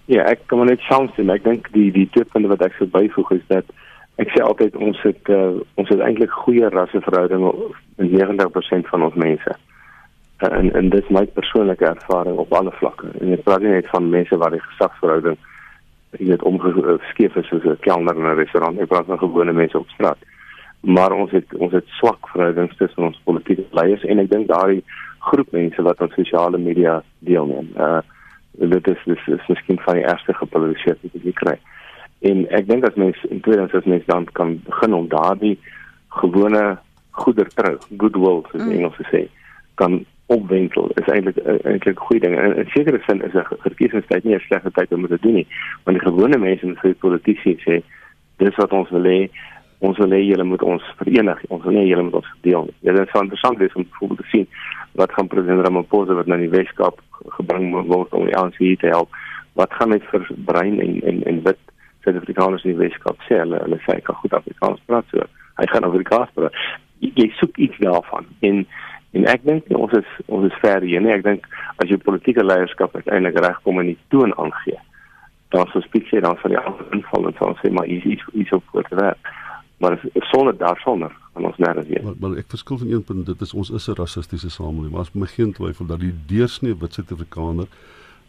Ja, ek kom net saamstem. Ek dink die die twee punte wat ek sou byvoeg is dat ek sê altyd ons het uh, ons het eintlik goeie rasseverhoudinge in 90% van ons mense. En en dit is my persoonlike ervaring op alle vlakke. En ek praat nie net van mense waar die gesagsverhouding jy het omgeskeef is soos 'n kelner in 'n restaurant. Ek praat van gewone mense op straat. Maar ons het ons het swak verhoudings tussen ons politieke leiers en ek dink daardie groep mense wat op sosiale media deelneem. Uh dit is dis is miskien van die eerste gepolariseerde wat jy kry. En ek dink as mense in tweedens as mense dan kan begin om daardie gewone goeder trou, goodwill soos mm. Engels sê, kan opwinkel is eintlik eintlik 'n goeie ding. In 'n sekere sin is 'n verkiesingstyd nie 'n slegte tyd om dit te doen nie, want die gewone mense en vir politici sê dis wat ons wil hê. Ons wil hê julle moet ons verenig. Ons wil hê julle moet ons deel. Ja, dit is interessant om te sien wat gaan president Ramaphosa wat nou in die Weskaap gebring word om die ANC te help. Wat gaan dit vir brein en en en wit Suid-Afrikaners in die Weskaap sê? Hulle hulle sê ek kan goed Afrikaans praat so. hy gaan Afrikaans praat. Jy, jy soek iets daarvan en en ek dink ons is ons is ver hier, nee, ek dink as jy politieke leierskap uiteindelik regkom en die toon aangee, dan sou speak sê dan sal die ander inval en sê maar iets iets iets op te werk maar sonder daarsonder aan ons nêrens weet. Maar, maar ek verskil van een punt, dit is ons is 'n rassistiese samelewing. Maar as my geen twyfel dat die deursnee wit Suid-Afrikaner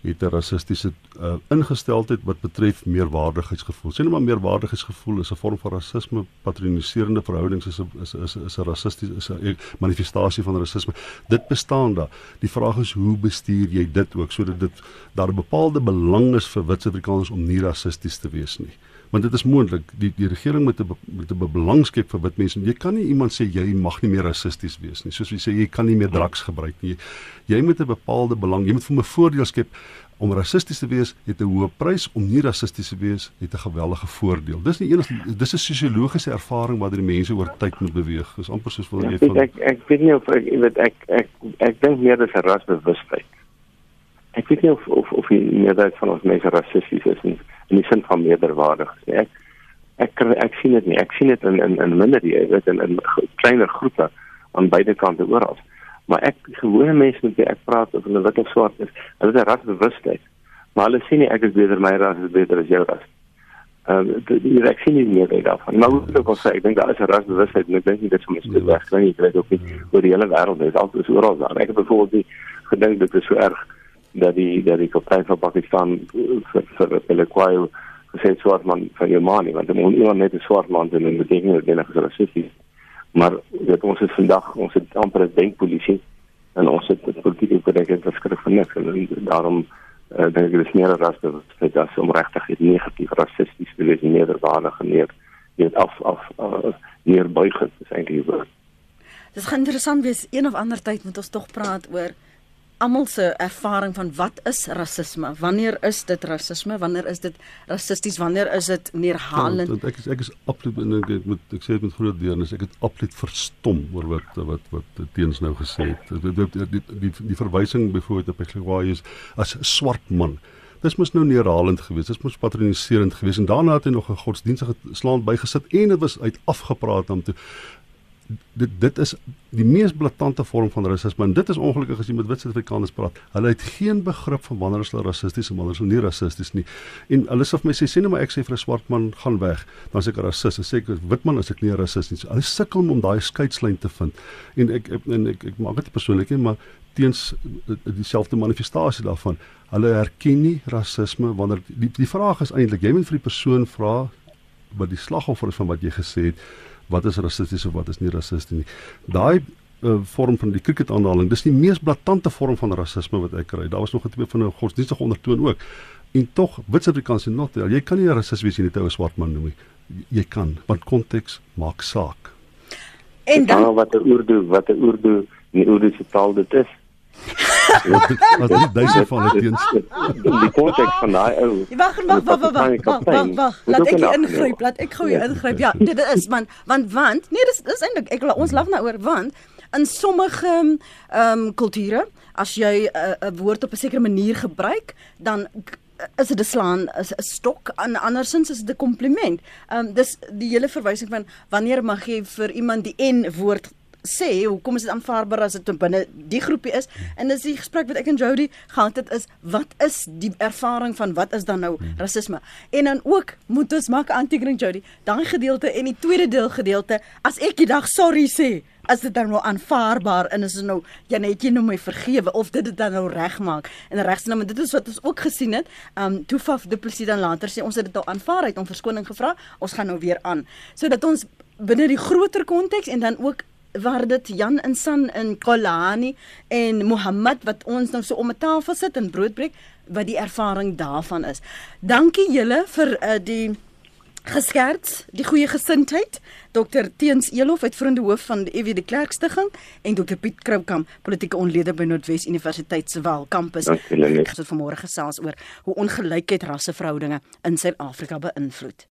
het 'n rassistiese uh, ingesteldheid wat betref meerwaardigheidsgevoel. Sien maar meerwaardigheidsgevoel is 'n vorm van rasisme, patroniserende verhoudings is 'n is is is 'n rassisties is 'n manifestasie van rasisme. Dit bestaan daar. Die vraag is hoe bestuur jy dit ook sodat dit daar 'n bepaalde belang is vir wit Suid-Afrikaners om nie rassisties te wees nie want dit is moontlik die die regering moet 'n met 'n belangskap vir wit mense. Jy kan nie iemand sê jy mag nie meer rassisties wees nie. Soos jy sê jy kan nie meer drugs gebruik nie. Jy moet 'n bepaalde belang, jy moet vir 'n voordeel skep om rassisties te wees het 'n hoë prys om nie rassisties te wees het 'n geweldige voordeel. Dis nie enige dis 'n sosiologiese ervaring wat die mense oor tyd moet beweeg. Dis amper soos wat ja, jy van ek ek weet nie of ek weet ek ek ek, ek dink meer dis 'n rasbewustheid. Ek weet nie of of of die meerderheid van ons mense rassisties is nie in die sin van meerderwaardig sê ek ek ek sien dit nie. Ek sien dit in in in minder jy weet in in kleiner groepe aan beide kante oral. Maar ek gewone mense met wie ek praat of hulle wit of swart is hulle het 'n rasbewustheid. Maar hulle sien nie ek is beter my ras is beter as jou ras. Ehm um, die ek sien nie meer daarvan. Maar hoe sou ek sê ek dink daar is 'n rasbewustheid en ek dink nie dit sou weg kan nie. Ek weet ook nie oor die hele wêreld dit is altyd oral daar. Ek het byvoorbeeld gedink dit is so erg dat die dat die kaptein van Pakistan vir vir hulle kwai gesê swart man van jou man want hom nie net 'n swart man en dit beteken dat hulle gesê rassisties maar dit ons is vandag ons het amper 'n denkpolisie en ons het dit politieke korrektheid beskryf van niks. En daarom uh, dink ek dit is meer as dat dit as om regtig negatief rassisties te wees nederwaardig en neer dit af af uh, neerbuigend is eintlik Dit gaan interessant wees. Een of ander tyd moet ons tog praat oor almal se ervaring van wat is rasisme? Wanneer is dit rasisme? Wanneer is dit rassisties? Wanneer is dit neerhalend? Ja, ek is ek is absoluut en ek moet ek sê dit met groot deernis. Ek het absoluut verstom oor wat wat wat teens nou gesê het. Die die die, die, verwysing byvoorbeeld op Ekligwaai is as swart man. Dis mos nou neerhalend geweest. Dis mos patroniserend geweest en daarna het hy nog 'n godsdienstige slaand bygesit en dit was uit afgepraat om toe dit dit is die mees blaatante vorm van rasisme en dit is ongelukkig as jy met wit Suid-Afrikaners praat. Hulle het geen begrip van wanneer hulle rassisties en wanneer hulle nie rassisties nie. En hulle sê vir my sê sê net maar ek sê vir 'n swart man gaan weg, dan sê ek rasis. Ek sê ek wit man as ek nie rasis nie. Hulle sukkel om daai skeidslyn te vind. En ek en ek ek maak dit persoonlik nie, maar teens dieselfde manifestasie daarvan. Hulle herken nie rasisme wanneer die die vraag is eintlik jy moet vir die persoon vra wat die slagoffer is van wat jy gesê het wat is rassisties of wat is nie rassisties nie. Daai uh, vorm van die cricket aanhaling, dis die mees blaatante vorm van rasisme wat ek kry. Daar was nog 'n tipe van 'n godsdienstige ondertoon ook. En tog wit Suid-Afrikaners sê not, jy kan nie 'n rassist wees nie, jy net 'n swart man noem nie. Jy kan, want konteks maak saak. En dan wat 'n Urdu, wat 'n Urdu, nie Urdu se taal dit is. Wat is duisend van dit teens? Die konteks van daai ou. Wag, wag, wag, wag, wag, wag. Laat ek ingryp, laat ek gou ingryp. Ja, dit is man, want want nee, dis dis eintlik ek ons lag nou oor want in sommige ehm um, kulture as jy 'n uh, 'n woord op 'n sekere manier gebruik, dan is dit 'n slaan is 'n stok en andersins is dit 'n kompliment. Ehm um, dis die hele verwysing van wanneer mag jy vir iemand die en woord sê hoekom is dit aanvaarbaar as dit binne die groepie is? En dis die gesprek wat ek en Jody gehad het is wat is die ervaring van wat is dan nou hmm. rasisme en dan ook moet ons maak aantekening Jody daai gedeelte en die tweede deel gedeelte as ek die dag sorry sê as dit dan nou aanvaarbaar en is nou ja net jy nou my vergewe of dit dit dan nou regmaak en regsnaam nou, dit is wat ons ook gesien het. Um toe Faf Du Plessis dan later sê ons het dit al aanvaar het om verskoning gevra ons gaan nou weer aan. Sodat ons binne die groter konteks en dan ook waar dit Jan Insan in Kolani en Mohammed wat ons nou so om 'n tafel sit en brood breek wat die ervaring daarvan is. Dankie julle vir uh, die geskerts, die goeie gesindheid. Dr Teens Elof uitvoerende hoof van die EW de Klerk Stichting en Dr Piet Kroupkamp, politieke ontleder by Noordwes Universiteit se Wel kampus. Ons het vanmôre gesels oor hoe ongelykheid rasseverhoudinge in Suid-Afrika beïnvloed.